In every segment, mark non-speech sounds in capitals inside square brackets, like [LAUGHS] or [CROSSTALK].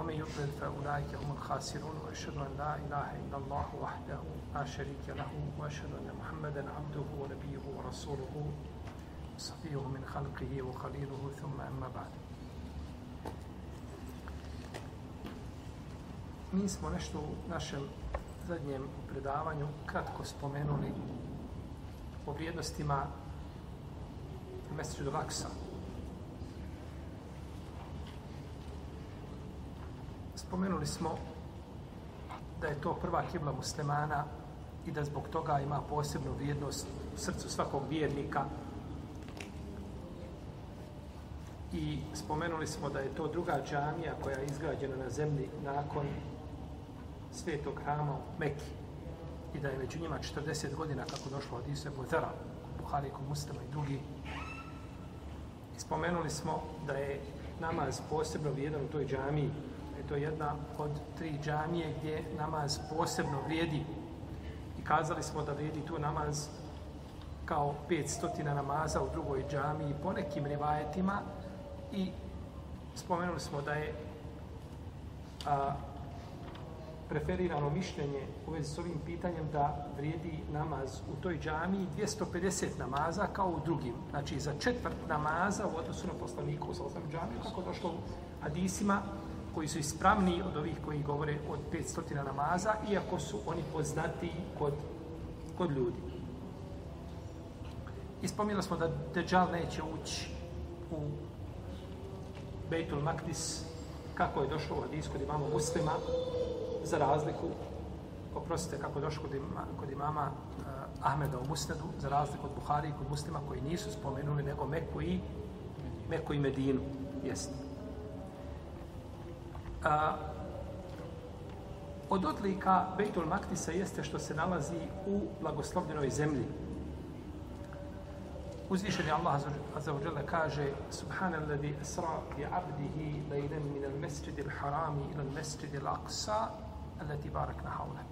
ومن يضلل فأولئك هم الخاسرون وأشهد أن لا إله إلا الله وحده لا شريك له وأشهد أن محمدا عبده ونبيه ورسوله صفيه من خلقه وخليله ثم أما بعد Mi smo nešto u našem zadnjem predavanju kratko spomenuli o vrijednostima mjeseca do. Spomenuli smo da je to prva kibla muslimana i da zbog toga ima posebnu vrijednost u srcu svakog vjernika. I spomenuli smo da je to druga džamija koja je izgrađena na zemlji nakon svetog hrama u Mekki i da je među njima 40 godina kako došlo od Isu Ebu Zara, Buhari, Muslima i drugi. I spomenuli smo da je namaz posebno vrijedan u toj džamiji. Je to jedna od tri džamije gdje namaz posebno vrijedi. I kazali smo da vrijedi tu namaz kao 500 namaza u drugoj džamiji po nekim rivajetima i spomenuli smo da je a, preferirano mišljenje u vezi s ovim pitanjem da vrijedi namaz u toj džamiji 250 namaza kao u drugim. Znači za četvrt namaza u odnosu na poslaniku u osam džamiju, kako došlo u hadisima koji su ispravni od ovih koji govore od 500 namaza, iako su oni poznati kod, kod ljudi. Ispomnili smo da Dejjal neće ući u Bejtul Maktis, kako je došlo u hadis kod imamo muslima, za razliku, oprostite, kako je došlo kod, ima, kod imama uh, Ahmeda u Musnedu, za razliku od Buhari i kod muslima koji nisu spomenuli nego Meku i, Meku i Medinu. Jeste. A, od odlika Bejtul Maktisa jeste što se nalazi u blagoslovljenoj zemlji. Uzvišeni Allah Azza wa kaže Subhanalladhi asra bi abdihi lejlen min al mesjidi al harami ila al mesjidi al aqsa allati barakna hawla.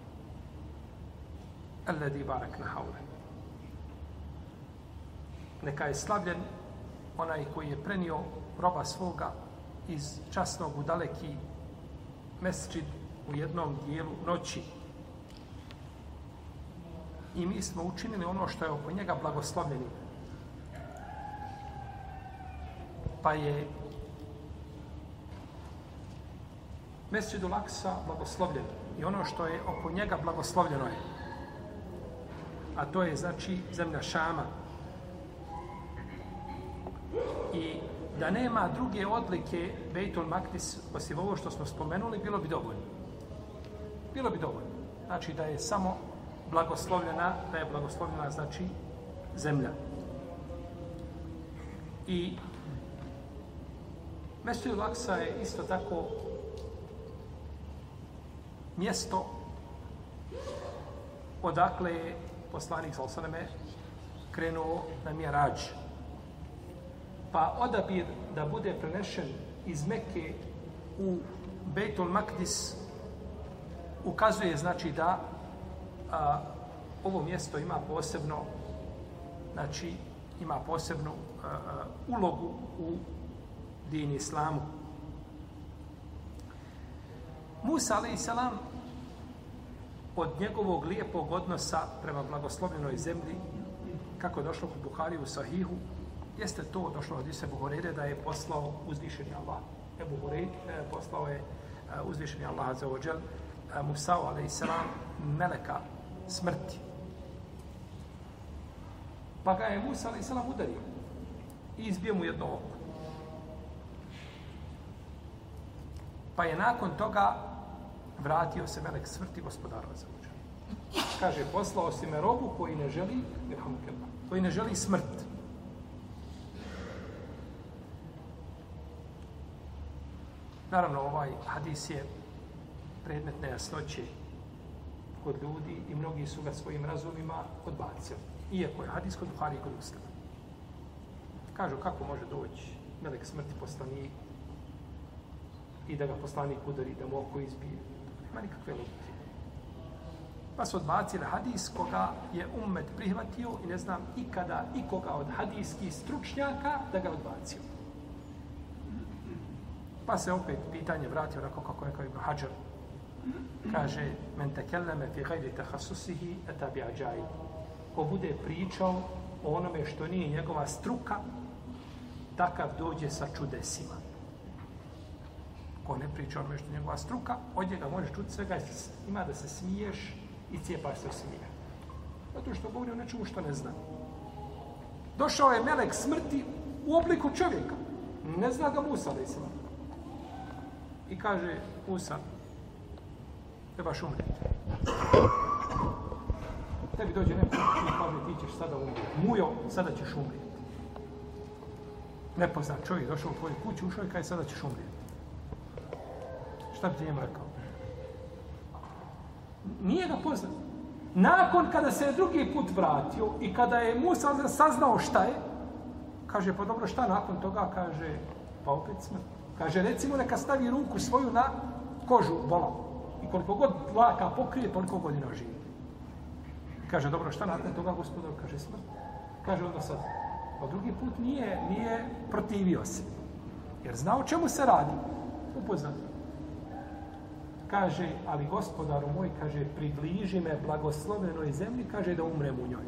Alladhi barakna hawla. Neka je slavljen onaj koji je prenio roba svoga iz časnog u daleki mesjid u jednom dijelu noći. I mi smo učinili ono što je oko njega blagoslovljeni. pa je Mesđidu Laksa blagoslovljen i ono što je oko njega blagoslovljeno je a to je znači zemlja Šama i da nema druge odlike Bejtul Maktis osim ovo što smo spomenuli bilo bi dovoljno. Bilo bi dovoljno. Znači da je samo blagoslovljena da je blagoslovljena znači zemlja. I Mesto Laksa je isto tako mjesto odakle je poslanik Salsaneme krenuo na mjerađu Pa odabir da bude prenešen iz Mekke u Bejtul Makdis ukazuje znači da a, ovo mjesto ima posebno znači ima posebnu a, a, ulogu u din islamu. Musa, ali salam, od njegovog lijepog odnosa prema blagoslovljenoj zemlji, kako je došlo kod Buhari u Sahihu, jeste to došlo od Ise Buhorere da je poslao uzvišeni Allah. Ebu Hureyre poslao je e, uzvišeni Allah za ođel Musao ali selam, meleka smrti. Pa ga je Musa, ali selam udario i izbio mu jedno oko. Pa je nakon toga vratio se melek smrti gospodara za ođel. Kaže, poslao si me robu koji ne želi, koji ne želi smrt. Naravno, ovaj hadis je predmet nejasnoće kod ljudi i mnogi su ga svojim razumima odbacili. Iako je hadis kod Buhari i kod Muslima. Kažu kako može doći melek smrti poslanik i da ga poslanik udari, da mu oko izbije. Nema nikakve logike. Pa su odbacili hadis koga je ummet prihvatio i ne znam ikada ikoga od hadijskih stručnjaka da ga odbacio. Pa se opet pitanje vratio onako kako je kao Ibn Hajar. Kaže, men tekelleme fi gajri tahasusihi etabi ađaj. Ko bude pričao o onome što nije njegova struka, takav dođe sa čudesima. Ko ne priča o onome što je njegova struka, od njega možeš čuti svega, ima da se smiješ i cijepaš se smije. Zato što govori o nečemu što ne zna. Došao je melek smrti u obliku čovjeka. Ne zna ga Musa, da je I kaže, Musa, trebaš umreti. Tebi dođe neko i kaže, ti ćeš sada umreti. Mujo, sada ćeš umreti. Nepoznat čovjek došao u tvoju kuću, ušao i kaže, sada ćeš umreti. Šta bi ti njemu rekao? Nije ga poznat. Nakon kada se drugi put vratio i kada je Musa saznao šta je, kaže, pa dobro, šta nakon toga? Kaže, pa opet smrt. Kaže, recimo, neka stavi ruku svoju na kožu bola. I koliko god vlaka pokrije, toliko godina živi. Kaže, dobro, šta nakon toga, gospodar? Kaže, smrt. Kaže, onda sad, pa drugi put nije, nije protivio se. Jer znao čemu se radi. Upoznat kaže, ali gospodaru moj, kaže, približi me blagoslovenoj zemlji, kaže, da umrem u njoj.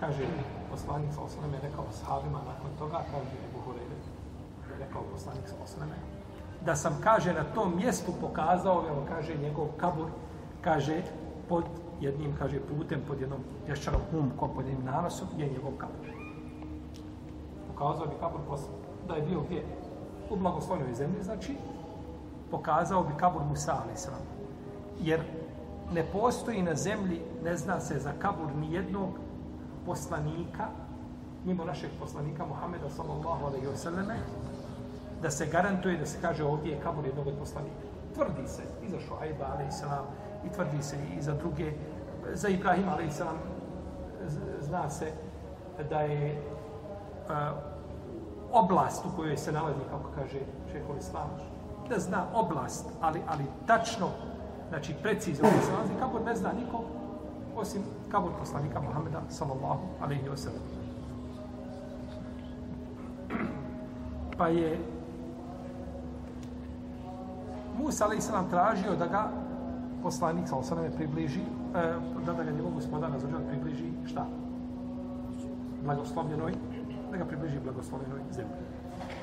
Kaže, poslanik sa osnovime rekao sahabima nakon toga, kaže, Buhurele, rekao poslanik sa osnovime, da sam, kaže, na tom mjestu pokazao, evo, kaže, njegov kabur, kaže, pod jednim, kaže, putem, pod jednom ješćanom humkom, pod jednim nanosom, je njegov kabur. Pokazao bi kabur posle, da je bio gdje? u blagoslovnoj zemlji, znači, pokazao bi kabur Musa, ali sram. Jer ne postoji na zemlji, ne zna se za kabur ni jednog poslanika, mimo našeg poslanika Muhameda, sallallahu alaihi wa sallame, da se garantuje da se kaže ovdje je kabur jednog od poslanika. Tvrdi se i za Šuhajba, alaihi salam, i tvrdi se i za druge, za Ibrahim, alaihi salam, zna se da je oblast u kojoj se nalazi, kako kaže šehol Islam, da zna oblast, ali, ali tačno, znači precizno se nalazi, kako ne zna niko, osim kabur poslanika Muhammeda, sallallahu alaihi wa sallam. Pa je Musa alaihi sallam tražio da ga poslanik sallallahu alaihi približi, eh, da, da ga njegov gospodar nazvađa približi šta? Blagoslovljenoj da ga približi blagoslovljenoj zemlji.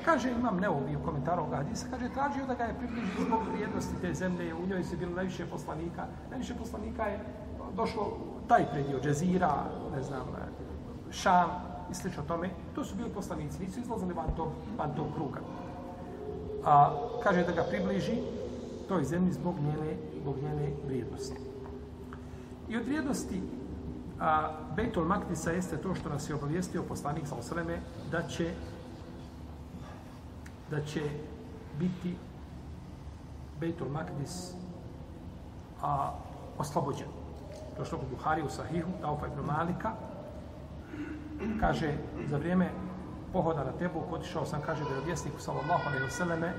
Kaže, imam neovi u komentaru ovoga hadisa, kaže, tražio da ga je približi zbog vrijednosti te zemlje, u njoj se bilo najviše poslanika. Najviše poslanika je došlo taj predio, Džezira, ne znam, Šam i slično tome. To su bili poslanici, nisu izlazili van tog, van tog kruga. A, kaže da ga približi toj zemlji zbog njene, zbog njene vrijednosti. I od vrijednosti A Bejtul Maktisa jeste to što nas je obavijestio poslanik sa osreme da će da će biti Bejtul Maktis a, oslobođen došlo što Buhari u Sahihu, Taufa ibn Malika, kaže, za vrijeme pohoda na Tebu, otišao sam, kaže, da je objesnik sallallahu alaihi vseleme,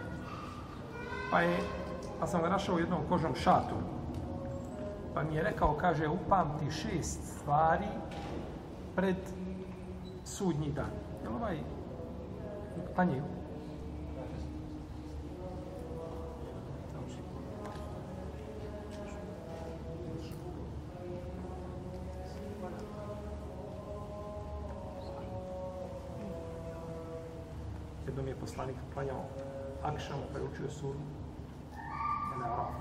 pa je, pa sam ga našao u jednom kožnom šatu, pa mi je rekao, kaže, upamti šest stvari pred sudnji dan. Jel li ovaj tanje? Jednom je poslanik klanjao akšam, pa je učio suru na Araf.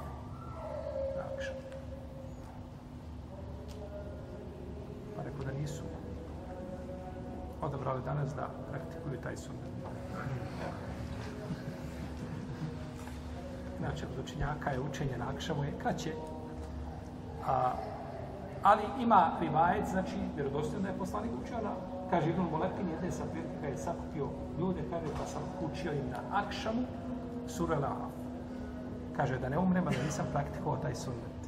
Na akšam. pa rekao da nisu odabrali danas da praktikuju taj sunnet. Znači, od učenjaka je učenje na akšamu je kraće. A, ali ima rivajet, znači, vjerodostojno je poslanik učio na, kaže Ibn Molepin, jedne sa prilika je sakupio ljude, kaže, pa sam učio im na akšamu, sura Al-Araf. Kaže da ne umrem, ali nisam praktikovao taj sunnet.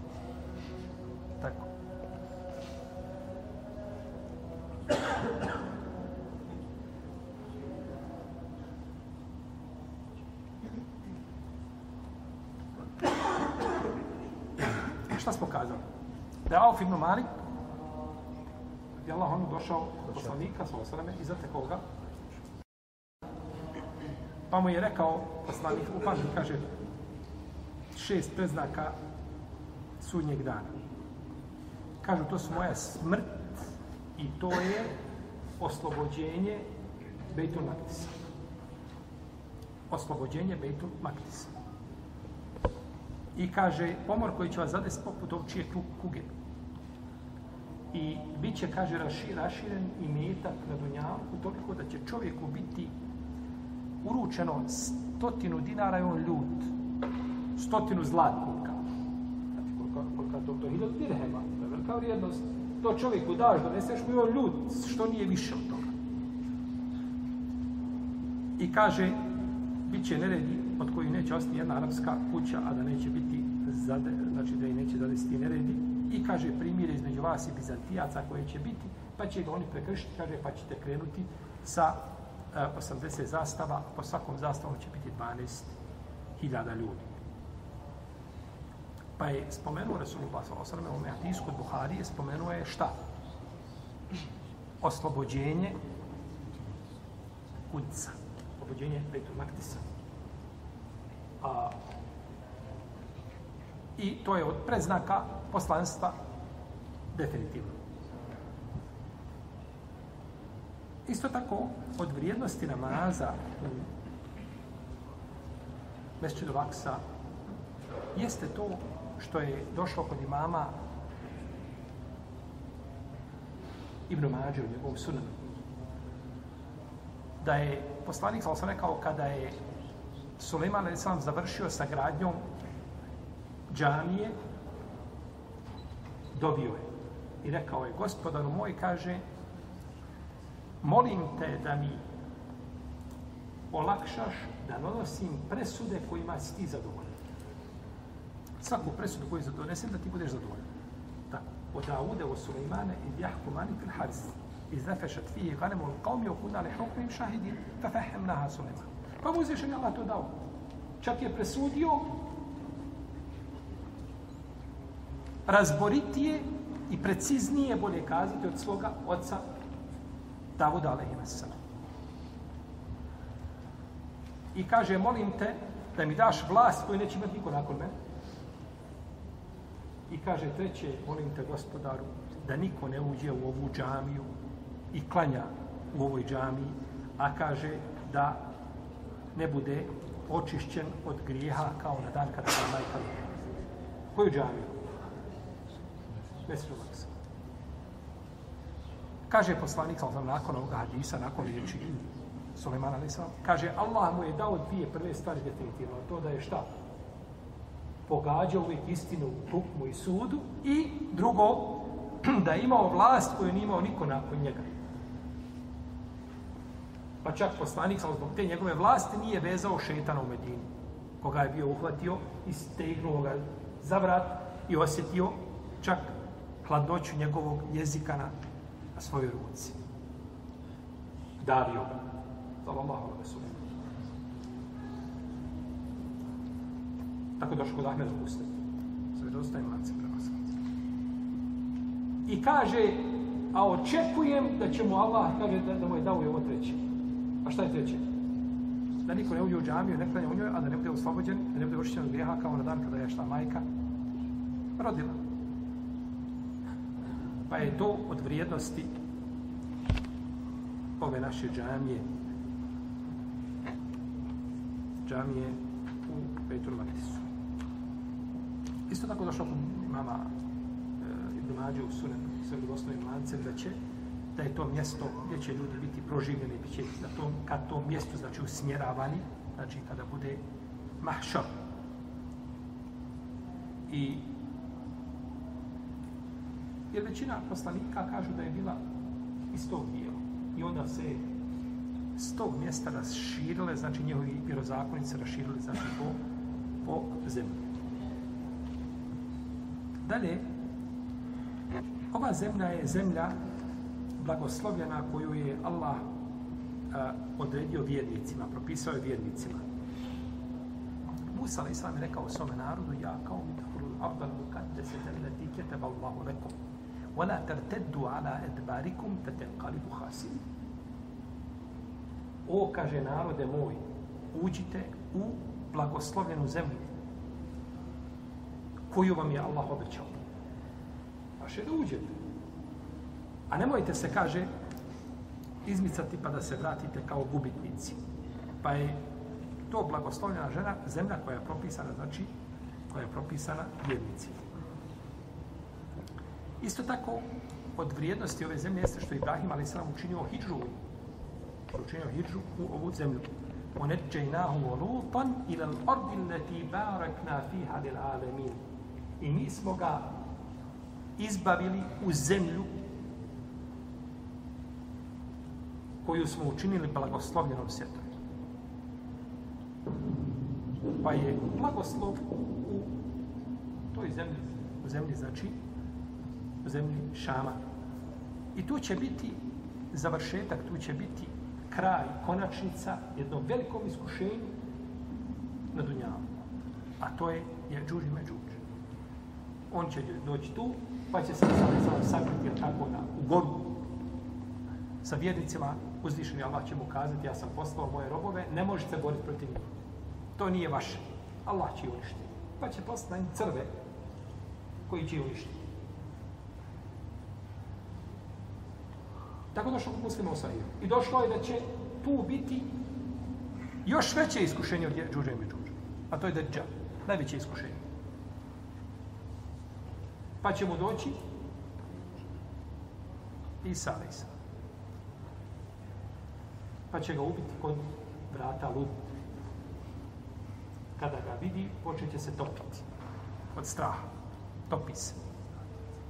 I zatekao ga. Pa mu je rekao, poslanik, upamti, kaže, šest preznaka sudnjeg dana. Kažu, to su moja smrt i to je oslobođenje Bejtul Maktisa. Oslobođenje Bejtul Maktisa. I kaže, pomor koji će vas zadesiti poput ovčije kuge. I bit će, kaže, raši, raširen i metak na dunjavku toliko da će čovjeku biti uručeno stotinu dinara i on ljut. Stotinu zlatnika. Znači, koliko, koliko to, to hiljad dirhema. To je velika vrijednost. To čovjeku daš, doneseš mu i on ljut, što nije više od toga. I kaže, bit će neredi od kojih neće ostati jedna arapska kuća, a da neće biti zade, znači da i neće zadesiti neredi. I kaže, primire između vas i Bizantijaca koje će biti, pa će ga oni prekršiti, kaže, pa ćete krenuti sa eh, e, 80 zastava, po svakom zastavom će biti 12.000 ljudi. Pa je spomenuo Resulullah s.a.v. u ovome hadisku od Buharije, spomenuo je šta? Oslobođenje Kudca. Oslobođenje Betul Maktisa. A, I to je od predznaka poslanstva definitivno. Isto tako, od vrijednosti namaza u Mesčidu Vaksa jeste to što je došlo kod imama Ibn Mađe u njegovom sunanu. Da je poslanik, sam rekao, kada je Suleiman Islam završio sa gradnjom džamije, dobio je. I rekao je, gospodaru moj, kaže, molim te da mi olakšaš da donosim presude kojima si ti zadovoljan. Svaku presudu koju donesem da ti budeš zadovoljan. Tako. Od Daude o Sulejmane i jahkumani fil haris. I nefešat fije ganemu u qavmi o kuna hukmim šahidin fa fahem naha Sulejman. Pa mu uzvišen Allah to dao. Čak je presudio razboritije i preciznije, bolje kazati, od svoga oca Davuda alaihi I kaže, molim te da mi daš vlast koju neće imati niko nakon mene. I kaže, treće, molim te gospodaru, da niko ne uđe u ovu džamiju i klanja u ovoj džamiji, a kaže da ne bude očišćen od grijeha kao na dan kada je majka Koju džamiju? Mesiru Maksa. Kaže poslanik, sam znam, nakon ovoga hadisa, nakon riječi Sulemana Lisa, kaže, Allah mu je dao dvije prve stvari definitivno, to da je šta? Pogađa uvijek istinu u hukmu i sudu i drugo, [CLEARS THROAT] da je imao vlast koju nije imao niko nakon njega. Pa čak poslanik, sam zbog te njegove vlasti, nije vezao šetana u Medini, koga je bio uhvatio i stegnuo ga za vrat i osjetio čak hladnoću njegovog jezika na na svojoj ruci. Davio ga. Sallallahu alaihi wa Tako došlo kod Ahmed Puste. Sve dostaje lance prenoslaca. I kaže, a očekujem da će mu Allah, kaže da, da mu je dao i ovo treće. A šta je treće? Da niko ne uđe u džamiju, ne klanja u njoj, a da ne bude oslobođen, da ne bude očišćen od grijeha kao na dan kada je šta majka rodila pa je to od vrijednosti ove naše džamije džamije u Petur Matisu. Isto tako došlo kod mama e, eh, Ibn Mađu u Sunan sa lancem da će da je to mjesto gdje će ljudi biti proživljeni, bit će na tom, kad to mjesto znači usmjeravani, znači kada bude mahšar. I Jer većina poslanika kažu da je bila iz tog dijela. I onda se s tog mjesta raširile, znači njihovi vjerozakonici raširili znači po, po zemlji. Dalje, ova zemlja je zemlja blagoslovljena koju je Allah a, odredio vjernicima, propisao je vjernicima. Musa a.s. je rekao svome narodu, ja kao mi tahuru abdal mukaddeset allati keteba Allahu lekom. ولا ترتدوا على ادباركم فتنقلبوا خاسرين O, kaže narode moj, uđite u blagoslovljenu zemlju koju vam je Allah obećao. Vaše da uđete. A nemojte se, kaže, izmicati pa da se vratite kao gubitnici. Pa je to blagoslovljena žena, zemlja koja je propisana, znači, koja je propisana vjernicima. Isto tako, od vrijednosti ove zemlje jeste što je Ibrahim ali sam učinio hidžu učinio hidžu u ovu zemlju. Oneđajnahu olutan ila l'ardi leti barakna fiha lil alemin. I mi smo ga izbavili u zemlju koju smo učinili blagoslovljenom svjetom. Pa je blagoslov u toj zemlji, u zemlji znači u zemlji Šama. I tu će biti završetak, tu će biti kraj, konačnica jednom velikom iskušenju na Dunjavu. A to je Jeđuž i Međuž. On će doći tu, pa će se sam sakriti tako na, u goru sa vjernicima uzvišeni Allah će mu kazati ja sam poslao moje robove, ne možete boriti protiv njih. To nije vaše. Allah će uništiti. Pa će poslati crve koji će uništiti. Tako došlo kod muslima u Sahiju. I došlo je da će tu biti još veće iskušenje od Džuđa i Međuđa. A to je Dajjal. Najveće iskušenje. Pa će mu doći Isa Isa. Pa će ga ubiti kod vrata lud. Kada ga vidi, počeće se topiti. Od straha. Topi se.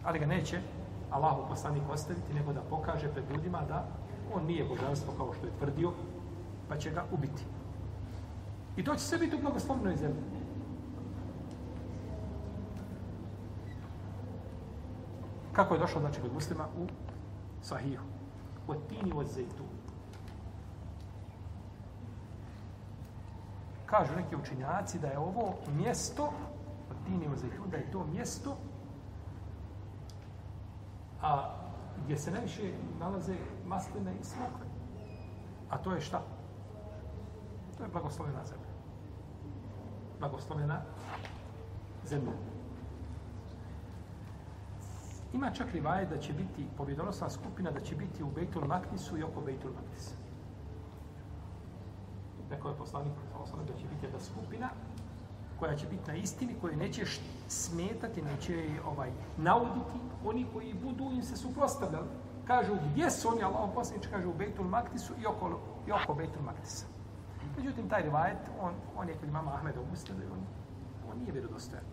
Ali ga neće Allahu poslanik ostaviti, nego da pokaže pred ljudima da on nije božanstvo kao što je tvrdio, pa će ga ubiti. I to će sve biti u blagoslovnoj zemlji. Kako je došlo, znači, kod muslima u sahihu? U tini od zejtu. Kažu neki učinjaci da je ovo mjesto, od tini od zejtu, da je to mjesto a gdje se najviše nalaze masline i smokve. A to je šta? To je blagoslovena zemlja. Blagoslovena zemlja. Ima čak rivaje da će biti pobjedonosna skupina da će biti u Bejtul Maknisu i oko Bejtul Maknisa. Rekao je poslanik da će biti jedna skupina koja će biti na istini, koju neće smetati, neće ovaj, nauditi oni koji budu im se suprostavljali. Kažu, gdje su oni, Allah poslanič kaže u Bejtul Maktisu i oko, i oko Bejtul Maktisa. Međutim, taj rivajet, on, on je kod imama Ahmeda u Muslimu, on, on nije vjerodostojan.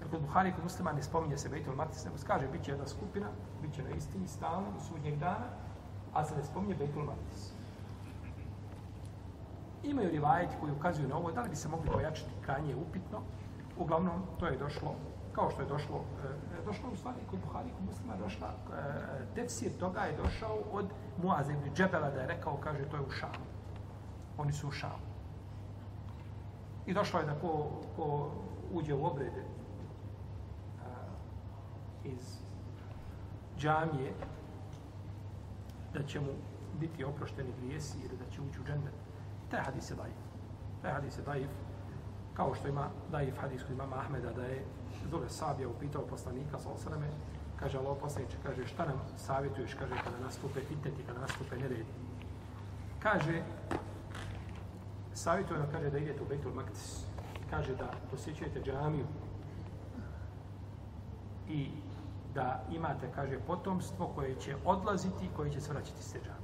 Jer kod Buhari kod muslima ne spominje se Bejtul Maktis, nego kaže, bit će jedna skupina, bit će na istini, stalno, u sudnjeg dana, a se ne spominje Bejtul Maktis. Imaju rivajeti koji ukazuju na ovo, da li bi se mogli pojačati krajnje upitno. Uglavnom, to je došlo, kao što je došlo, e, došlo u stvari kod Buhari, kod muslima došla, e, tefsir toga je došao od Muaze ibn Džebela da je rekao, kaže, to je u Šamu. Oni su u Šamu. I došlo je da ko, ko uđe u obrede a, iz džamije, da će mu biti oprošteni grijesi ili da će ući u džennet. Taj hadis je daif. Taj hadis je daif. Kao što ima daif hadis kod imama Ahmeda da je Zule Sabija upitao poslanika sa osreme, kaže Allah poslaniče, kaže šta nam savjetuješ, kaže kada nastupe fitneti, kada nastupe neredi. Kaže, savjetuje nam, kaže da idete u Betul Maktis, kaže da posjećujete džamiju i da imate, kaže, potomstvo koje će odlaziti i koje će se vraćati s te džamije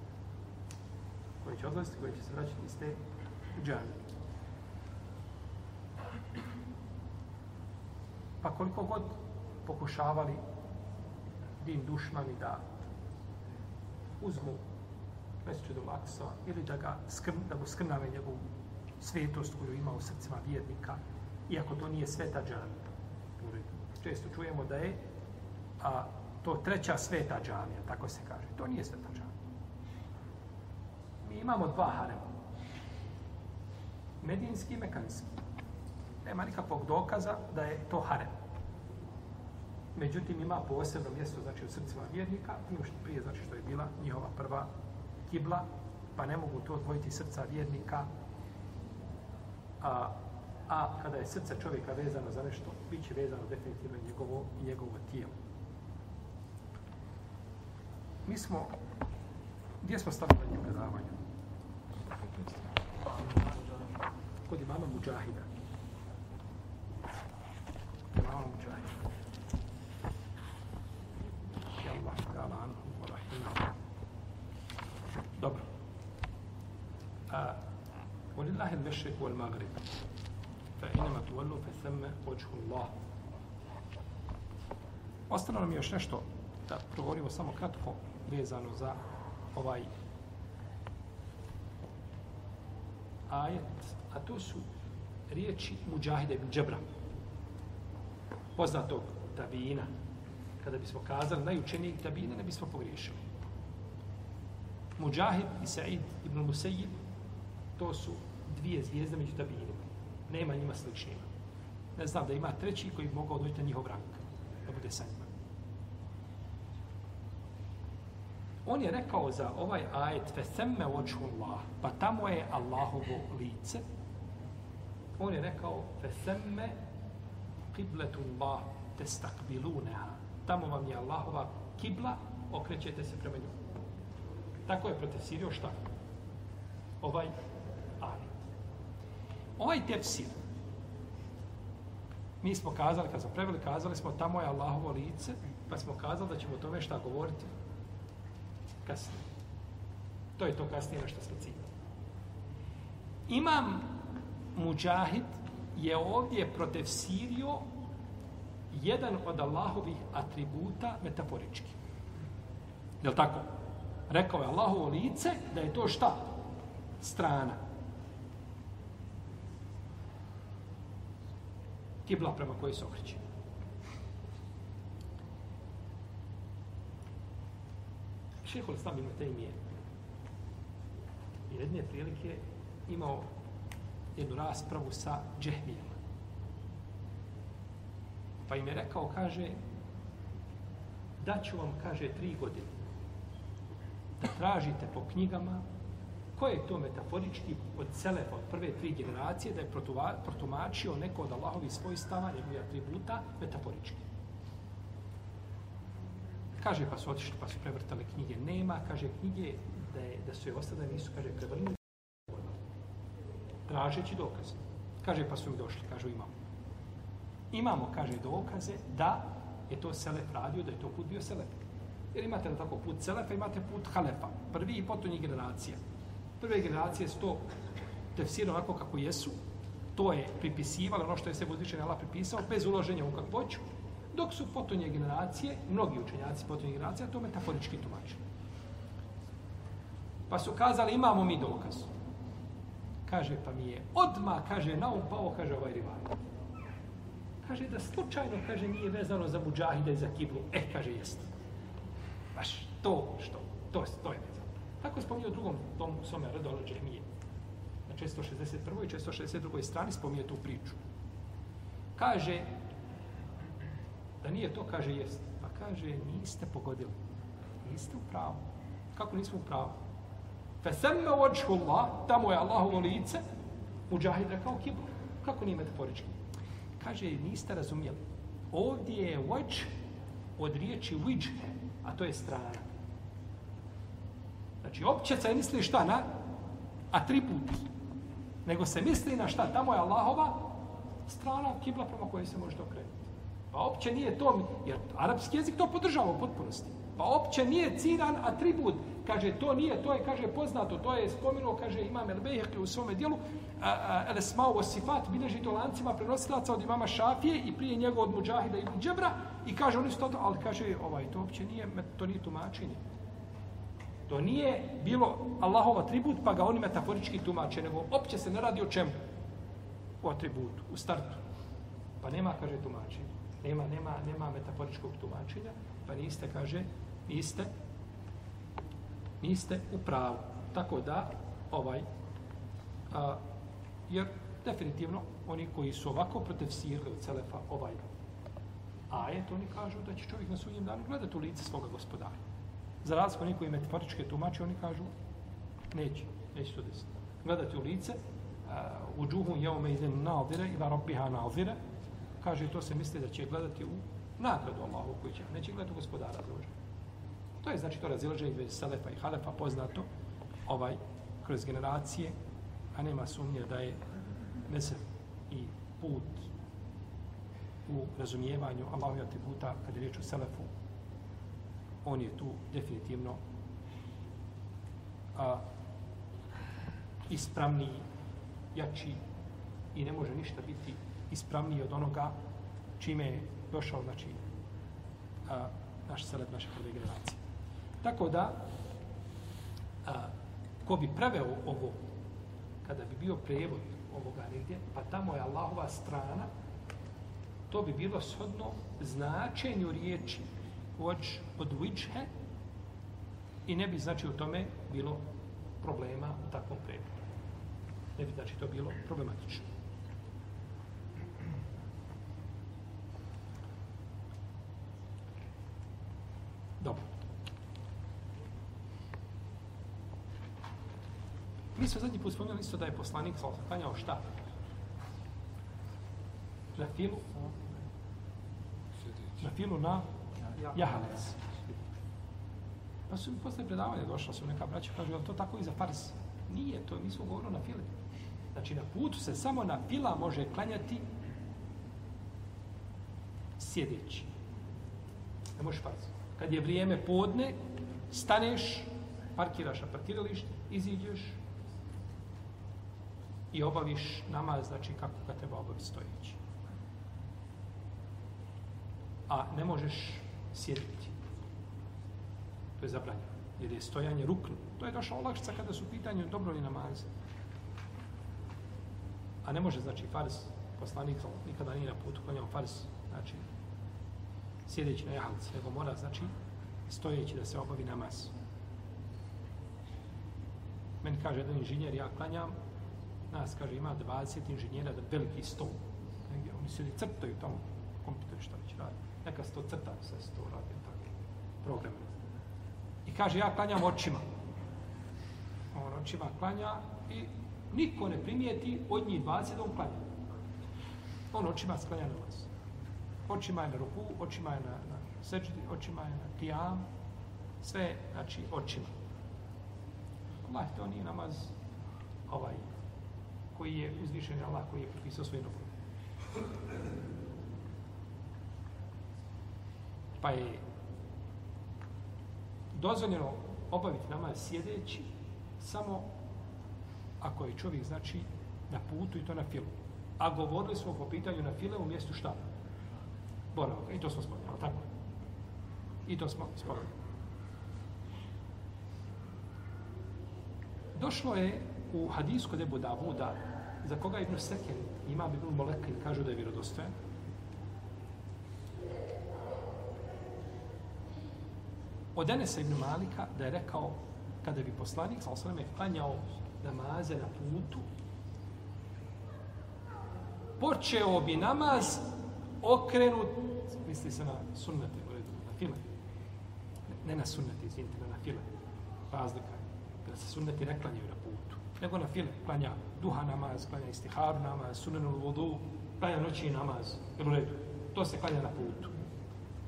koji će odlaziti, koji će se vraćati iz te džane. Pa koliko god pokušavali din dušmani da uzmu Mesečedu Laksa ili da, ga skrn, da mu skrnave njegovu svetost koju ima u srcima vjernika, iako to nije sveta džanija. Često čujemo da je a, to treća sveta džanija, tako se kaže. To nije sveta džanija. Mi imamo dva harema. Medinski i mekanski. Nema nikakvog dokaza da je to harem. Međutim, ima posebno mjesto, znači, u srcima vjernika, tim što prije, znači, što je bila njihova prva kibla, pa ne mogu to odvojiti srca vjernika, a, a kada je srce čovjeka vezano za nešto, bit će vezano definitivno njegovo, njegovo tijelo. Mi smo, gdje smo stavili na predavanje? Kod imama Mujahida. Imama Mujahida. Ja Allah ta'ala anhu wa rahimahu. Dobro. A, ولله المشرق والمغرب فإنما تولوا فثم وجه الله Ostalo nam je još nešto da progovorimo samo kratko vezano za ovaj ajet, a to su riječi Mujahide ibn Džebra, poznatog tabina. Kada bismo kazali najučenijeg tabina, ne bismo pogriješili. Mujahid i Sa'id ibn Musayyib, to su dvije zvijezde među tabinima. Nema njima sličnima. Ne znam da ima treći koji bi mogao doći na njihov rang, da bude sa njima. On je rekao za ovaj ajet fesemme oču Allah, pa tamo je Allahovo lice. On je rekao fesemme qibletu Allah testakbiluneha. Tamo vam je Allahova kibla, okrećete se prema njom. Tako je protefsirio šta? Ovaj ajet. Ovaj tefsir, mi smo kazali, kad smo preveli, kazali smo tamo je Allahovo lice, pa smo kazali da ćemo o tome šta govoriti kasnije. To je to kasnije na što smo ciljali. Imam Mujahid je ovdje protefsirio jedan od Allahovih atributa metaforički. Je tako? Rekao je Allahovo lice da je to šta? Strana. Kibla prema kojoj se okreće. Šehol Islam ibn Taymiye jedne prilike imao jednu raspravu sa džehmijama. Pa im je rekao, kaže, daću vam, kaže, tri godine da tražite po knjigama koje je to metaforički od Selefa, od prve tri generacije, da je protumačio neko od Allahovi svojstava, njegovih atributa, metaforički. Kaže, pa su otišli, pa su prevrtali knjige. Nema, kaže, knjige da, je, da su je ostale, nisu, kaže, prevrnuli. Tražeći dokaze. Kaže, pa su im došli, kažu, imamo. Imamo, kaže, dokaze da je to Selef radio, da je to put bio Selef. Jer imate na tako put Selefa, imate put Halefa. Prvi i potonji generacija. Prve generacije su to tefsirano onako kako jesu. To je pripisivalo ono što je se uzvišen Allah pripisao, bez uloženja u kakvoću. Dok su potonje generacije, mnogi učenjaci potonje generacije, to metaforički tumačili. Pa su kazali, imamo mi dokaz. Kaže, pa mi je odma kaže, na um pao, kaže ovaj rivaj. Kaže, da slučajno, kaže, nije vezano za muđahide i za kiblu. E, kaže, jeste. Baš to što, to, to je vezano. Tako je spominio u drugom tomu svome redolu džemije. Na 161. i 162. strani spominje tu priču. Kaže, Da nije to, kaže, jest. Pa kaže, niste pogodili. Niste u pravu. Kako nismo u pravu? Fe semme očku Allah, tamo je Allahovo lice, muđahid rekao kibla. Kako nije metaforički? Kaže, niste razumjeli. Ovdje je oč od riječi viđhe, a to je strana. Znači, opće se misli šta na atribut, nego se misli na šta, tamo je Allahova strana kibla prema kojoj se može okrenuti. Pa opće nije to, jer arapski jezik to podržava u potpunosti. Pa opće nije ciran atribut. Kaže, to nije, to je, kaže, poznato, to je spomenuo, kaže, imam El Bejhekli u svome dijelu, El Esmao Osifat, Sifat, bilježi to lancima prenosilaca od imama Šafije i prije njega od Mujahida i Džebra i kaže, oni su to, ali kaže, ovaj, to opće nije, to nije tumačenje. To nije bilo Allahov atribut, pa ga oni metaforički tumače, nego opće se ne radi o čemu? O atributu, u startu. Pa nema, kaže, tumačenje. Nema, nema, nema metaforičkog tumačenja, pa niste, kaže, niste, niste u pravu. Tako da, ovaj, a, jer definitivno oni koji su ovako protefsirili od Selefa ovaj ajet, oni kažu da će čovjek na sudnjem danu gledati u lice svoga gospodara. Za razliku oni koji metaforičke tumače, oni kažu neće, neće to desiti. Gledati u lice, u džuhu jeume idem nadire ila robbiha nadire, kaže to se misli da će gledati u nagradu Allahu koji će, neće gledati u gospodara za To je znači to razilaženje između Selefa i Halefa poznato ovaj kroz generacije, a nema sumnje da je mesel i put u razumijevanju Allahovih atributa kad je riječ o Selefu, on je tu definitivno a, ispravniji, jači i ne može ništa biti ispravniji od onoga čime je došao, znači, a, naš Selef, naše prve generacije. Tako da, a, ko bi preveo ovo, kada bi bio prevod ovoga negdje, pa tamo je Allahova strana, to bi bilo shodno značenju riječi voć od vičhe i ne bi znači u tome bilo problema u takvom prevodu. Ne bi znači to bilo problematično. Dobro. Mi smo zadnji put spomenuli isto da je poslanik sa klanjao šta? Na filu? Na filu na jahalac. Pa su mi posle predavanja došla su neka braća, kažu, je to tako i za fars? Nije, to mi smo govorili na fili. Znači, na putu se samo na fila može klanjati sjedeći. Ne možeš fars. Kad je vrijeme podne, staneš, parkiraš na parkiralište, iziđeš, i obaviš namaz, znači kako ga treba obaviti stojeći. A ne možeš sjediti. To je zabranjeno. Jer je stojanje ruknu. To je došla olakšica kada su pitanje dobro li namaz. A ne može, znači, fars, poslanik, nikada nije na putu klanjao fars, znači, sjedeći na jahalci, nego mora, znači, stojeći da se obavi namaz. Meni kaže jedan inženjer, ja klanjam, nas, kaže, ima 20 inženjera da veliki stol. Negdje, oni se crtaju tamo, kompjuter šta već radi. Neka se to crta, sve se to radi, tako, program. I kaže, ja klanjam očima. On očima klanja i niko ne primijeti od njih 20 da on klanja. On očima sklanja namaz. Očima je na ruku, očima je na, na sečdi, očima je na kijam, sve, znači, očima. Allah, to nije namaz ovaj, koji je uzvišen Allah koji je propisao svoj dobro. Pa je dozvoljeno obaviti namaz sjedeći samo ako je čovjek znači na putu i to na filu. A govorili smo po pitanju na file u mjestu šta? ga, I to smo spomenuli, tako? I to smo spomenuli. Došlo je u hadisku Debu Davuda, za koga Ibn Seken ima Ibn Molekin, kažu da je vjerodostojan, od Enesa Ibn Malika da je rekao kada bi poslanik sa osvrame klanjao namaze na putu počeo bi namaz okrenut misli se na sunnete na file ne na sunnete, izvinite, na file razlika da se sunneti ne klanjaju na putu nego na file klanja duha namaz, klanja istiharu namaz, sunenu vodu, klanja noći namaz, jel u redu? To se klanja na putu.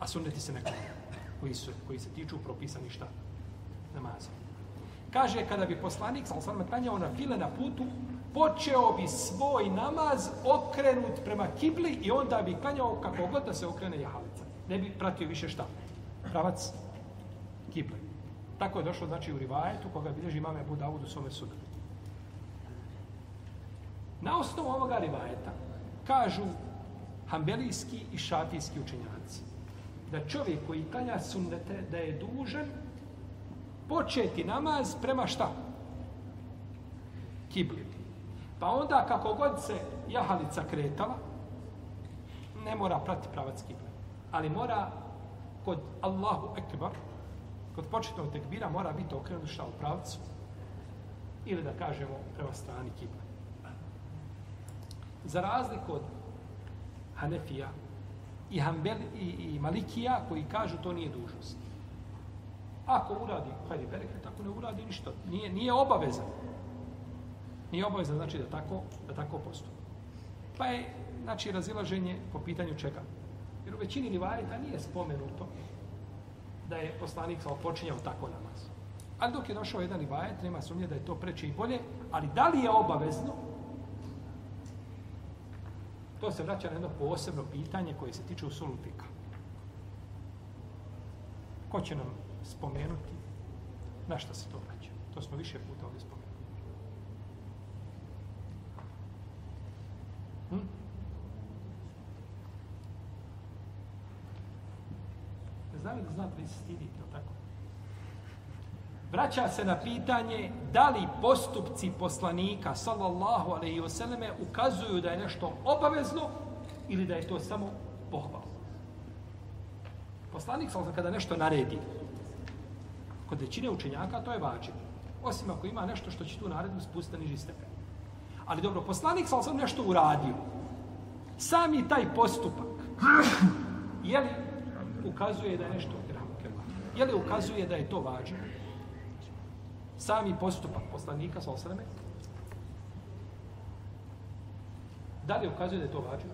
A sunneti se ne klanja, koji, su, koji se tiču propisani šta? Namaza. Kaže, kada bi poslanik, sal sam klanjao na file na putu, počeo bi svoj namaz okrenut prema kibli i onda bi klanjao kako god da se okrene jahalica. Ne bi pratio više šta? Pravac kibli. Tako je došlo, znači, u rivajetu koga bilježi imame Budavud u svome sudu. Na osnovu ovoga rivajeta kažu hambelijski i šafijski učenjaci da čovjek koji klanja sunnete da je dužan početi namaz prema šta? Kibli. Pa onda kako god se jahalica kretala, ne mora prati pravac kible. Ali mora kod Allahu Ekbar, kod početnog tekbira mora biti okrenut šta u pravcu ili da kažemo prema strani kibla. Za razliku od Hanefija i, Hanbel, i, i Malikija koji kažu to nije dužnost. Ako uradi, hajde bereket, ako ne uradi ništa, nije, nije obavezan. Nije obavezan znači da tako, da tako postupi. Pa je, znači, razilaženje po pitanju čega. Jer u većini rivajeta nije spomenuto da je poslanik sa počinjao tako namaz. Ali dok je došao jedan rivajet, nema sumnje da je to preče i bolje, ali da li je obavezno, to se vraća na jedno posebno pitanje koje se tiče usulu fika. Ko će nam spomenuti na šta se to vraća? To smo više puta ovdje spomenuli. Hm? Ne znam li da znate da se stidite, tako? Vraća se na pitanje da li postupci poslanika, sallallahu alaihi wasallame, ukazuju da je nešto obavezno ili da je to samo pohval. Poslanik, sallallahu kada nešto naredi, kod većine učenjaka, to je vađiv. Osim ako ima nešto što će tu naredbu spustiti na niži stepen. Ali dobro, poslanik sam nešto uradio. Sami taj postupak, je li ukazuje da je nešto je li ukazuje da je to važno? Sami postupak poslanika sa osreme, da li ukazuje da je to važno?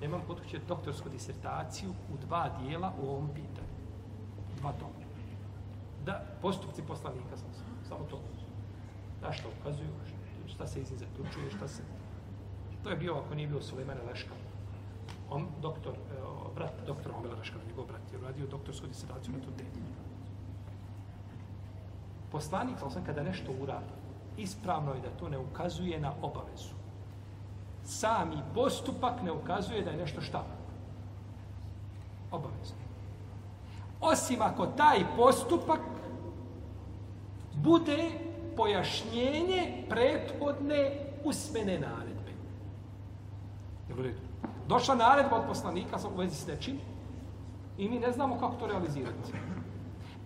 Nemam kod kuće doktorsku disertaciju u dva dijela u ovom pitanju. Dva toma. Da, postupci poslanika sam samo to na što ukazuju, šta se iz njih zaključuje, šta se... To je bio, ako nije bio Sulejmana Leška. On, doktor, eh, brat doktor Omela Leška, njegov brat, je radio doktorsku disertaciju na tu temu. Poslanik, sam kada nešto uradi, ispravno je da to ne ukazuje na obavezu sami postupak ne ukazuje da je nešto šta? Obavezno. Osim ako taj postupak bude pojašnjenje prethodne usmene naredbe. Došla naredba od poslanika u vezi s nečim i mi ne znamo kako to realizirati.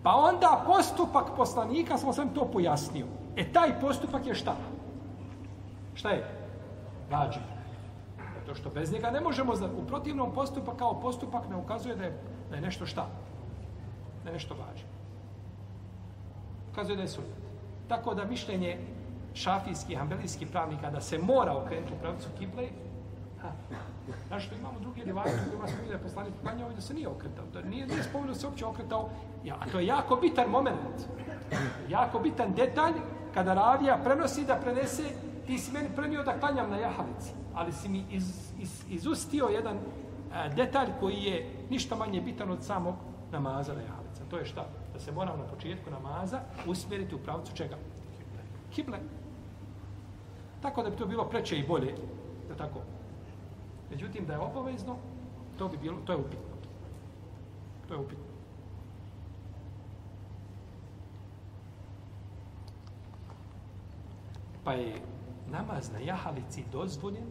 Pa onda postupak poslanika, smo sam to pojasnio. E taj postupak je šta? Šta je? Vađib. Zato što bez njega ne možemo znati. U protivnom postupak kao postupak ne ukazuje da je, da je nešto šta? Da je nešto važno. Ukazuje da je sunnet. Tako da mišljenje šafijskih, ambelijskih pravnika da se mora okrenuti u pravcu kible, Znaš što imamo drugi rivajte u kojima smo da je poslanik klanjao i da se nije okretao. Da nije, nije spomenuo da se uopće okretao. Ja, a to je jako bitan moment. Jako bitan detalj kada ravija prenosi da prenese ti si meni prenio da klanjam na jahalici, ali si mi iz, iz, izustio jedan a, detalj koji je ništa manje bitan od samog namaza na jahalici. To je šta? Se moramo na početku namaza usmjeriti u pravcu čega? Kible. Tako da bi to bilo preče i bolje. Da tako. Međutim, da je obavezno, to bi bilo, to je upitno. To je upitno. Pa je namaz na jahalici dozvoljen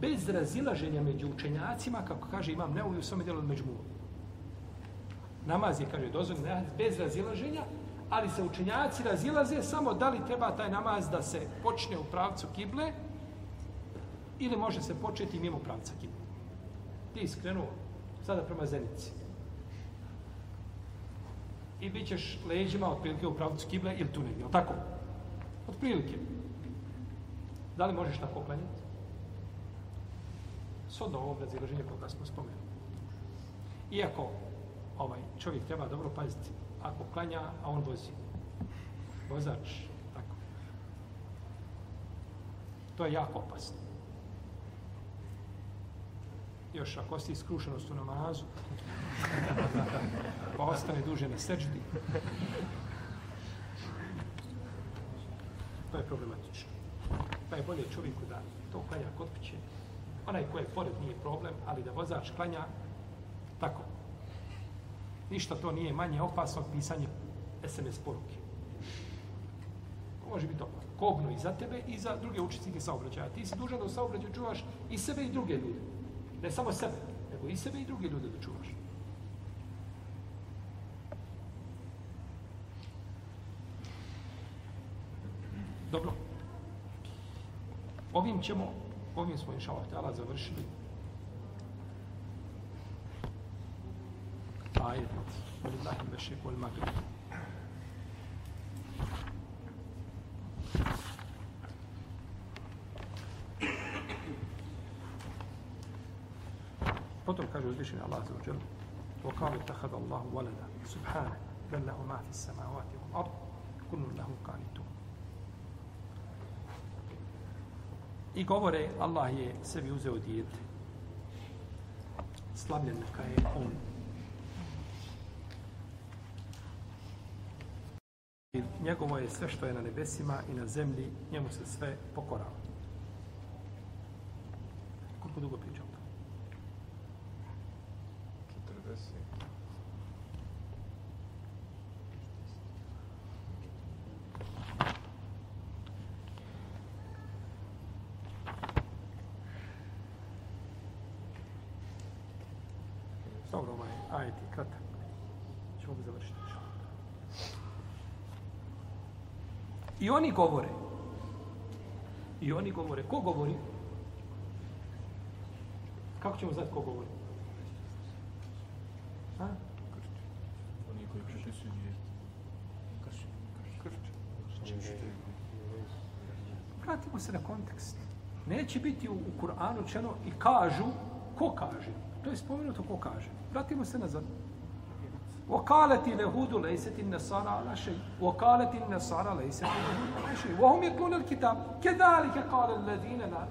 bez razilaženja među učenjacima, kako kaže imam neuju svome djelu među muvom. Namaz je, kaže, dozvoljen bez razilaženja, ali se učenjaci razilaze samo da li treba taj namaz da se počne u pravcu kible ili može se početi mimo pravca kible. Ti iskrenuo sada prema zenici. I bit ćeš leđima otprilike u pravcu kible ili tu negdje, tako? Otprilike. Da li možeš tako klanjati? Sodno ovo razilaženje koga smo spomenuli. Iako ovaj čovjek treba dobro paziti, ako klanja, a on vozi. Vozač, tako. To je jako opasno. Još ako si iskrušenost u namazu, [LAUGHS] pa ostane duže na sečdi, to je problematično pa je bolje čovjeku da to klanja kod kuće. Onaj ko je pored nije problem, ali da vozač klanja tako. Ništa to nije manje opasno od pisanja SMS poruke. To može biti opasno. Kobno i za tebe i za druge učesnike saobraćaja. Ti si dužan da u saobraćaju čuvaš i sebe i druge ljude. Ne samo sebe, nego i sebe i druge ljude da čuvaš. Dobro. Ovim ćemo, ovim smo inša Allah završili ولله المشرق والمغرب kaže uzvišeni Allah za uđel وقال اتخذ الله ولدا سبحانه بل له ما في السماوات والأرض كل له قانتون I govore, Allah je sebi uzeo dijete. Slavljen neka je on. Njegovo je sve što je na nebesima i na zemlji, njemu se sve pokorava. Koliko dugo pričam to? 40. Dobro, ovaj ajet je kratak. Ćemo ga završiti. inša Allah. I oni govore. I oni govore. Ko govori? Kako ćemo znati ko govori? A? Oni koji prepisuju. Vratimo se na kontekst. Neće biti u, u Kur'anu učeno i kažu, ko kaže? To je spomenuto ko kaže. Vratimo se nazad. وقالت اليهود ليست النصارى على شيء وقالت النصارى ليست اليهود على شيء وهم يتلون الكتاب كذلك قال الذين لا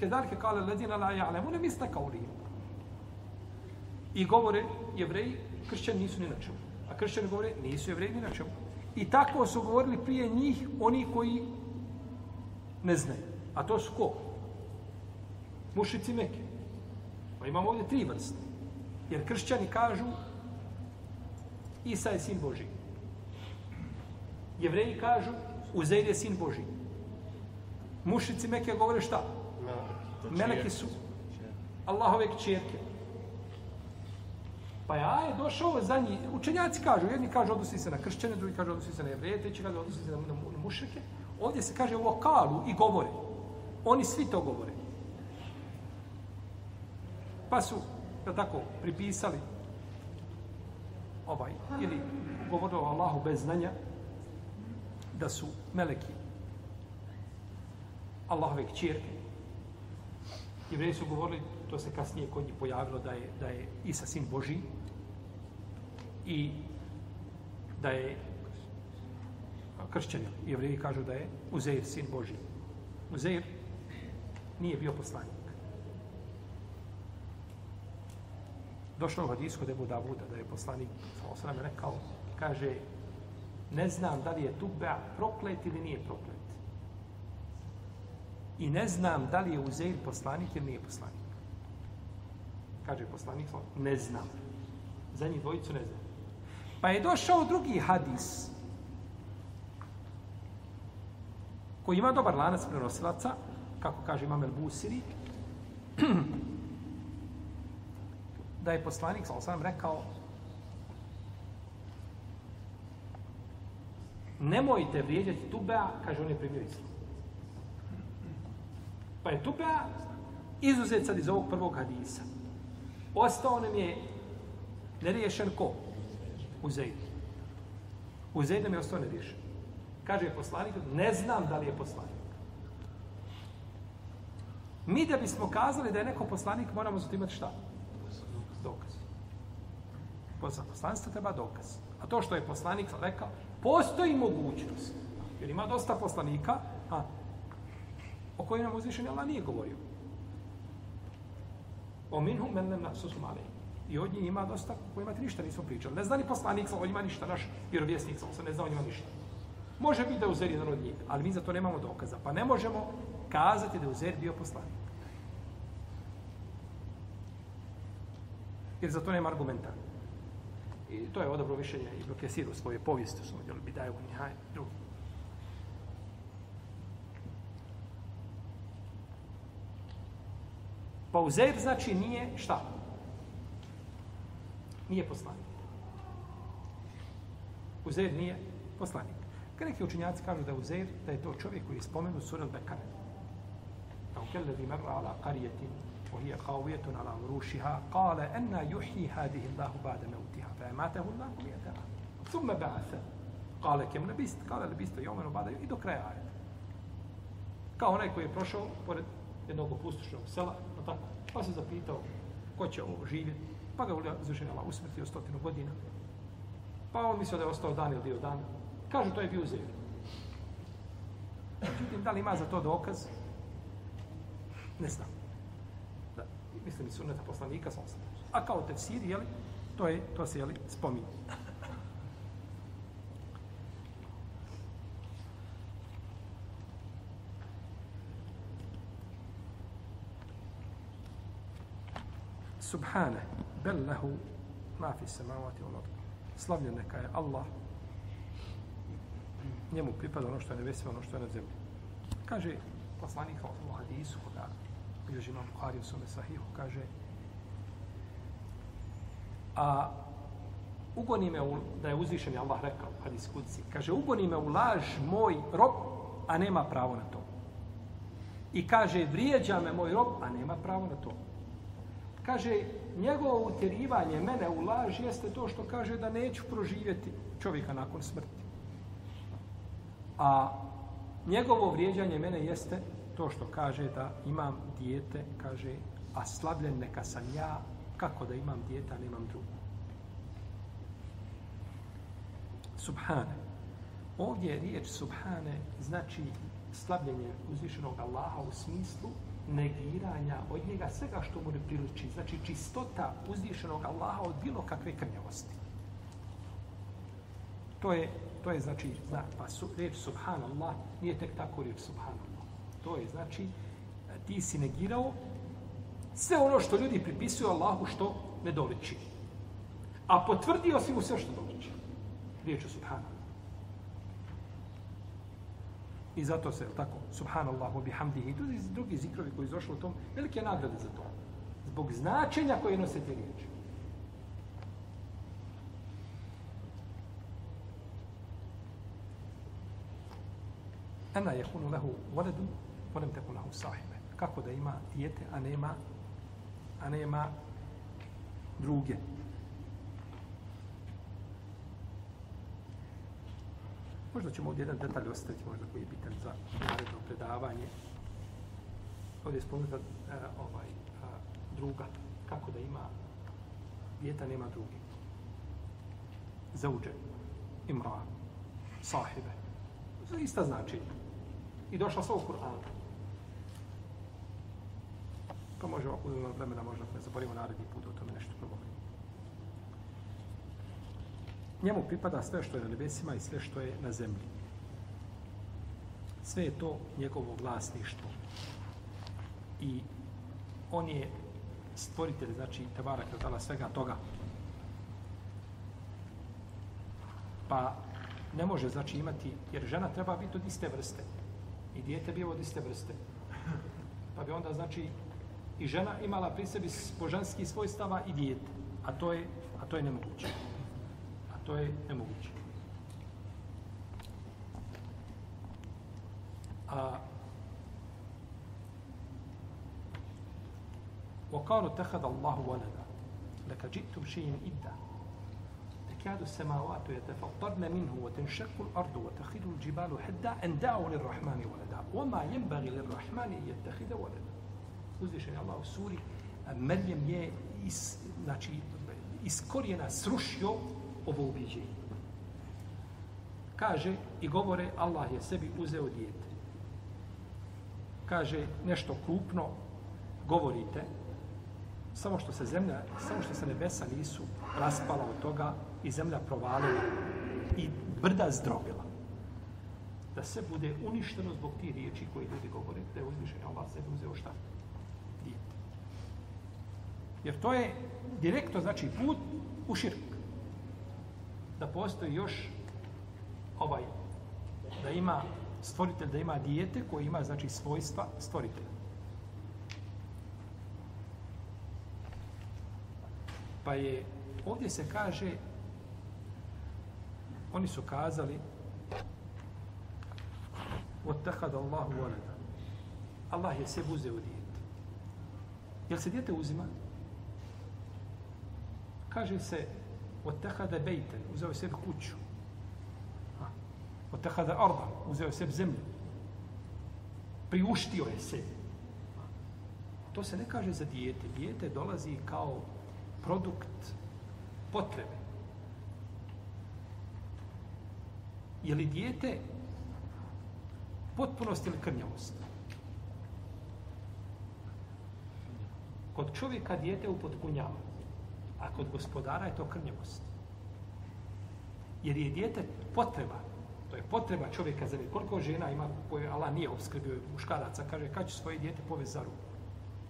كذلك قال الذين لا يعلمون مثل قولهم I govore, jevreji, kršćani nisu ni na čemu. A kršćani govore, nisu jevreji ni na čemu. I tako su govorili prije njih oni koji ne znaju. A to su ko? Mušici Meke. Pa imamo ovdje tri vrste. Jer kršćani kažu Isa je sin Boži. Jevreji kažu Uzeir je sin Boži. Mušici Meke govore šta? Meleki su Allahove kćerke. Pa ja je došao za njih. Učenjaci kažu, jedni kažu odnosi se na kršćane, drugi kažu odnosi se na jevreje, treći kažu odnosi se na, na, na mušrike. Ovdje se kaže u lokalu i govore. Oni svi to govore. Pa su, da tako, pripisali ovaj, ili govorilo Allahu bez znanja, da su meleki Allahove kćerke. Jevreji su govorili, to se kasnije kod njih pojavilo, da je, da je Isa sin Boži i da je kršćani. Jevreji kažu da je Uzeir sin Boži. Uzeir nije bio poslanik. Došlo u hadisku da je da je poslanik osram rekao, kaže, ne znam da li je Tubba proklet ili nije proklet. I ne znam da li je Uzeir poslanik ili nije poslanik. Kaže poslanik, ne znam. Za njih dvojicu ne znam. Pa je došao drugi hadis koji ima dobar lanac prenosilaca, kako kaže Imam El Busiri, [CLEARS THROAT] da je poslanik, sa osam rekao, nemojte vrijeđati Tubea, kaže on je primio islam. Pa je Tubea izuzet sad iz ovog prvog hadisa. Ostao nam je neriješen ko? Uzeid. Uzeid nam je ostao neriješen. Kaže je poslanik, ne znam da li je poslanik. Mi da bismo kazali da je neko poslanik, moramo zato imati šta? Za poslanstvo treba dokaz. A to što je poslanik rekao, postoji mogućnost. Jer ima dosta poslanika, a, o kojima nam uzvišen Allah nije govorio. O minhu men nem nasusum alej. I od njih ima dosta kojima ti ništa nismo pričali. Ne zna ni poslanik, o njima ništa, naš vjerovjesnik, se ne zna o njima ništa. Može biti da je Uzer jedan od njih, ali mi za to nemamo dokaza. Pa ne možemo kazati da je Uzer bio poslanik. Jer za to nema argumenta. I to je odobro mišljenje Ibn Kesir u svojoj povijesti, u svojoj djelu Bidaju Nihaj, drugo. Pa Uzeir znači nije šta? Nije poslanik. Uzeir nije poslanik. Kad neki učinjaci kažu da je Uzeir, da je to čovjek koji je spomenut sura Al-Bekare. Kao kellezi merra ala karijetin وهي قاوية على عروشها قال أن يحيي هذه الله بعد موتها فأماته الله مئة عام ثم بعث قال كم لبست قال لبست يوما وبعد i do kraja ajeta. Kao onaj koji je prošao pored jednog opustošenog sela, no tako, pa se zapitao ko će ovo živjeti, pa ga ulja izvršenja Allah usmrtio stotinu godina. Pa on mislio da je ostao dan ili dio dan. Kažu, to je bio uzir. Međutim, da li ima za to dokaz? Ne znam. Mislim, i sunneta poslanika sa osam. A kao tefsir, jeli, to, je, to se, jeli, spominje. Subhane, bel lehu ma fi samavati wal ard. Slavljen neka je Allah. Njemu pripada ono što je na nebesima, ono što je na zemlji. Kaže poslanik u hadisu koga bilježi imam Buhari u svome sahihu, kaže a ugoni me u, da je uzvišen je Allah rekao hadis kudci, kaže ugoni me u laž moj rob, a nema pravo na to. I kaže vrijeđa me moj rob, a nema pravo na to. Kaže, njegovo utjerivanje mene u laž jeste to što kaže da neću proživjeti čovjeka nakon smrti. A njegovo vrijeđanje mene jeste to što kaže da imam dijete, kaže, a slabljen neka sam ja, kako da imam dijete, a nemam drugu. Subhane. Ovdje je riječ Subhane znači slabljenje uzvišenog Allaha u smislu negiranja od njega svega što mu ne priliči. Znači čistota uzvišenog Allaha od bilo kakve krnjavosti. To je, to je znači, zna, pa su, riječ subhanallah nije tek tako riječ subhanallah. To je znači, ti si negirao sve ono što ljudi pripisuju Allahu što ne doliči. A potvrdio si mu sve što doliči. Riječ o subhanallah. I zato se, tako, subhanallahu bihamdihi, i drugi, drugi zikrovi koji izošli u tom, velike nagrade za to. Zbog značenja koje nose te riječi. Ena je hunu lehu voledu, volem te lehu sahibe. Kako da ima dijete, a nema, a nema druge. Možda ćemo ovdje jedan detalj ostaviti, možda koji je bitan za naredno predavanje. Ovdje je spomenuta e, ovaj, a, druga, kako da ima djeta, nema drugi. Zauđe, imra, sahibe. Ista značenja. I došla sa u Kur'anu. Pa možemo, ako uzmemo vremena, možda ne zaborimo naredni put o tome nešto progovorimo. Njemu pripada sve što je na nebesima i sve što je na zemlji. Sve je to njegovo vlasništvo. I on je stvoritelj, znači, Tebara Kretala, svega toga. Pa ne može, znači, imati, jer žena treba biti od iste vrste. I dijete bio od iste vrste. Pa bi onda, znači, i žena imala pri sebi božanski svojstava i dijete. A to je, a to je nemoguće to je nemoguće. A وقالوا اتخذ الله ولدا لك جئتم شيء إدا تكاد السماوات يتفطرن منه وتنشق الأرض وتخذ الجبال حدا أن دعوا للرحمن ولدا وما ينبغي للرحمن أن يتخذ ولدا uzvišen je Allah u suri Merjem je is, znači, iskorijena srušio ovo ubiđenje. Kaže i govore Allah je sebi uzeo dijete. Kaže nešto krupno govorite samo što se zemlja, samo što se nebesa nisu raspala od toga i zemlja provalila i brda zdrobila. Da se bude uništeno zbog tih riječi koje ljudi govore, da je uzvišen Allah sebi uzeo šta? Jer to je direktno znači put u širk. da postoji još ovaj, da ima stvoritelj, da ima dijete koje ima, znači, svojstva stvoritelja. Pa je, ovdje se kaže, oni su kazali, Otakad Allahu voleda. Allah je sebi uzeo dijete. Jel se dijete uzima? Kaže se, Otahada bejten, uzeo je sebi kuću. Otahada arda, uzeo je sebi zemlju. Priuštio je sebi. To se ne kaže za dijete. Dijete dolazi kao produkt potrebe. Je li dijete potpunost ili krnjavost? Kod čovjeka dijete upotpunjava, a kod gospodara je to krnjavost. Jer je dijete potreba, to je potreba čovjeka za njega. Koliko žena ima koje Allah nije obskrbio muškaraca, kaže kad će svoje dijete povesti za ruku.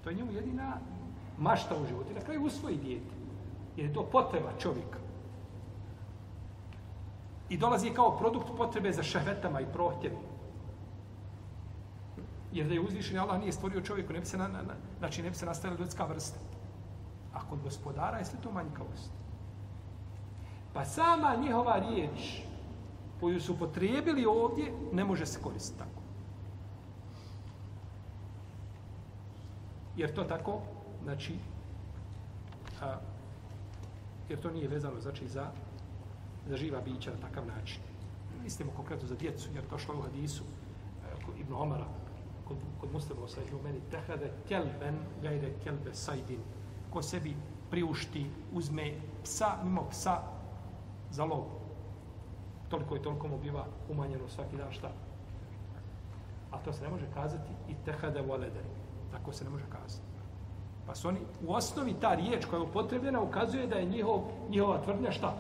To je njemu jedina mašta u životu. Na kraju usvoji dijete. Jer je to potreba čovjeka. I dolazi kao produkt potrebe za šehvetama i prohtjevima. Jer da je uzvišen Allah nije stvorio čovjeku, ne bi se, na, na, znači ne bi se nastavila ljudska vrsta. Kod gospodara je sve to manjkavost. Pa sama njihova riječ koju su potrijebili ovdje, ne može se koristiti tako. Jer to tako, znači, a, jer to nije vezano, znači, za, za živa bića na takav način. Mislimo konkretno za djecu, jer to šlo u hadisu e, kod Ibn Omara, kod, kod muslima sa u meni, tehade kelben gajde kelbe sajdin. Ko sebi priušti, uzme psa, mimo psa, za lov. Toliko i toliko mu biva umanjeno svaki dan šta. A to se ne može kazati i tehade volede. Tako se ne može kazati. Pa su oni, u osnovi ta riječ koja je upotrebljena ukazuje da je njihov, njihova tvrdnja šta?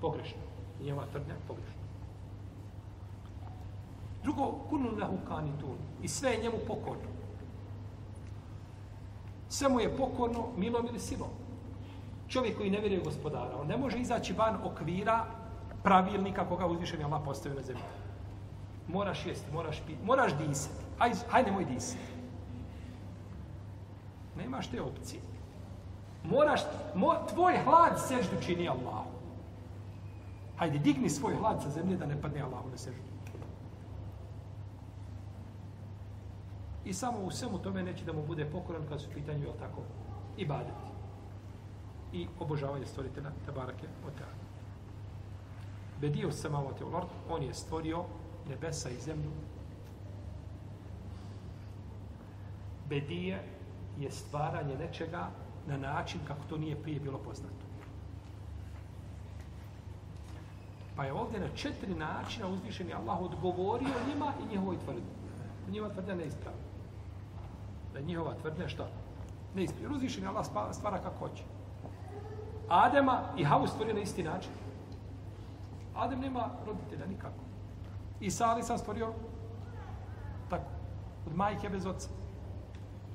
Pogrešna. Njihova tvrdnja pogrešna. Drugo, kunu lehu kanitun. I sve je njemu pokorno. Sve mu je pokorno milom ili silom. Čovjek koji ne vjeruje gospodara, on ne može izaći van okvira pravilnika koga uzvišen je Allah postavio na zemlji. Moraš jesti, moraš piti, moraš disati. Aj, hajde moj disati. Nemaš te opcije. Moraš, mo, tvoj hlad seždu čini Allahu. Hajde, digni svoj hlad sa zemlje da ne padne Allahu na seždu. I samo u svemu tome neće da mu bude pokoran kad su pitanju, jel tako, i badati. I obožavanje stvoritelja, tabarake, oteana. Bedio samavati u lord, on je stvorio nebesa i zemlju. Bedije je stvaranje nečega na način kako to nije prije bilo poznato. Pa je ovdje na četiri načina uzvišeni Allah odgovorio njima i njihovoj tvrdnji. Njima tvrdnja je ispravlja da je njihova tvrdnja šta? Ne ispravljena. Uzvišen je Allah stvara kako hoće. Adema i Havu stvorio na isti način. Adem nema roditelja nikako. I Sali sam stvorio tako, od majke bez oca.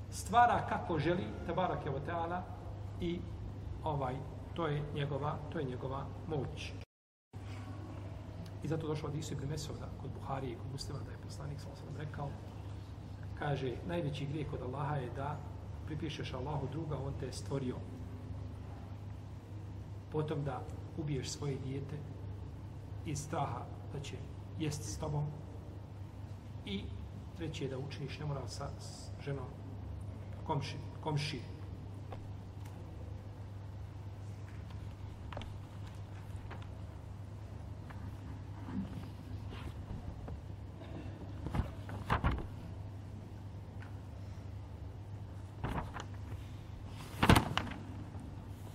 Stvara kako želi, tabarak je oteala i ovaj, to je njegova, to je njegova moć. I zato došlo od Isu ibn Mesoda kod Buhari i kod Muslima da je poslanik sam sam rekao kaže, najveći grijeh kod Allaha je da pripišeš Allahu druga, on te je stvorio. Potom da ubiješ svoje dijete iz straha da će jesti s tobom. I treće je da učiniš nemoral sa ženom komši, komši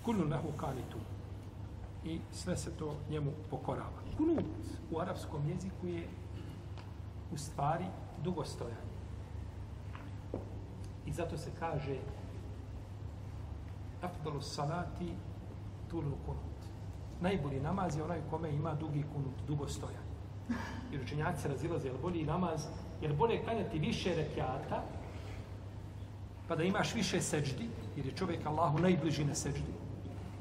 kullu lahu kanitu. I sve se to njemu pokorava. Kunut u arapskom jeziku je u stvari dugostojanje. I zato se kaže afdalu salati tulu kunut. Najbolji namaz je onaj kome ima dugi kunut, dugostojanje. Jer učenjaci se razilaze, je li bolji namaz, jer bolje kanjati više rekiata, pa da imaš više seđdi, jer je čovjek Allahu najbliži na seđdi,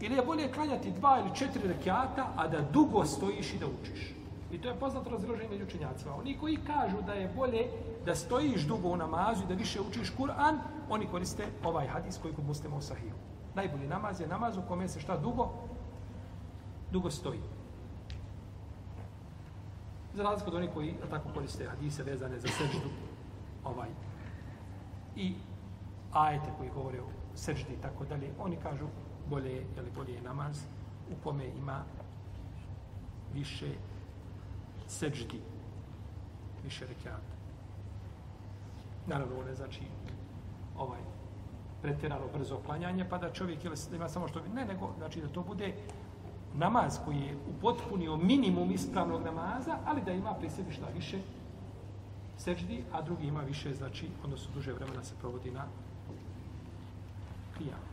Ili je bolje klanjati dva ili četiri rekiata, a da dugo stojiš i da učiš. I to je poznato razloženje među učenjacima. Oni koji kažu da je bolje da stojiš dugo u namazu i da više učiš Kur'an, oni koriste ovaj hadis koji kod muslima u sahiju. Najbolji namaz je namaz u kome se šta dugo? Dugo stoji. Za razliku od onih koji tako koriste hadise vezane za seždu ovaj, i ajete koji govore o seždi i tako dalje, oni kažu bolje je, je li bolje je namaz u kome ima više seđdi, više rekiata. Naravno, ovo ne znači ovaj pretjerano brzo klanjanje, pa da čovjek ili ima samo što... Ne, nego, znači da to bude namaz koji je upotpunio minimum ispravnog namaza, ali da ima pri sebi šta više seždi, a drugi ima više, znači, odnosno duže vremena se provodi na kijamu.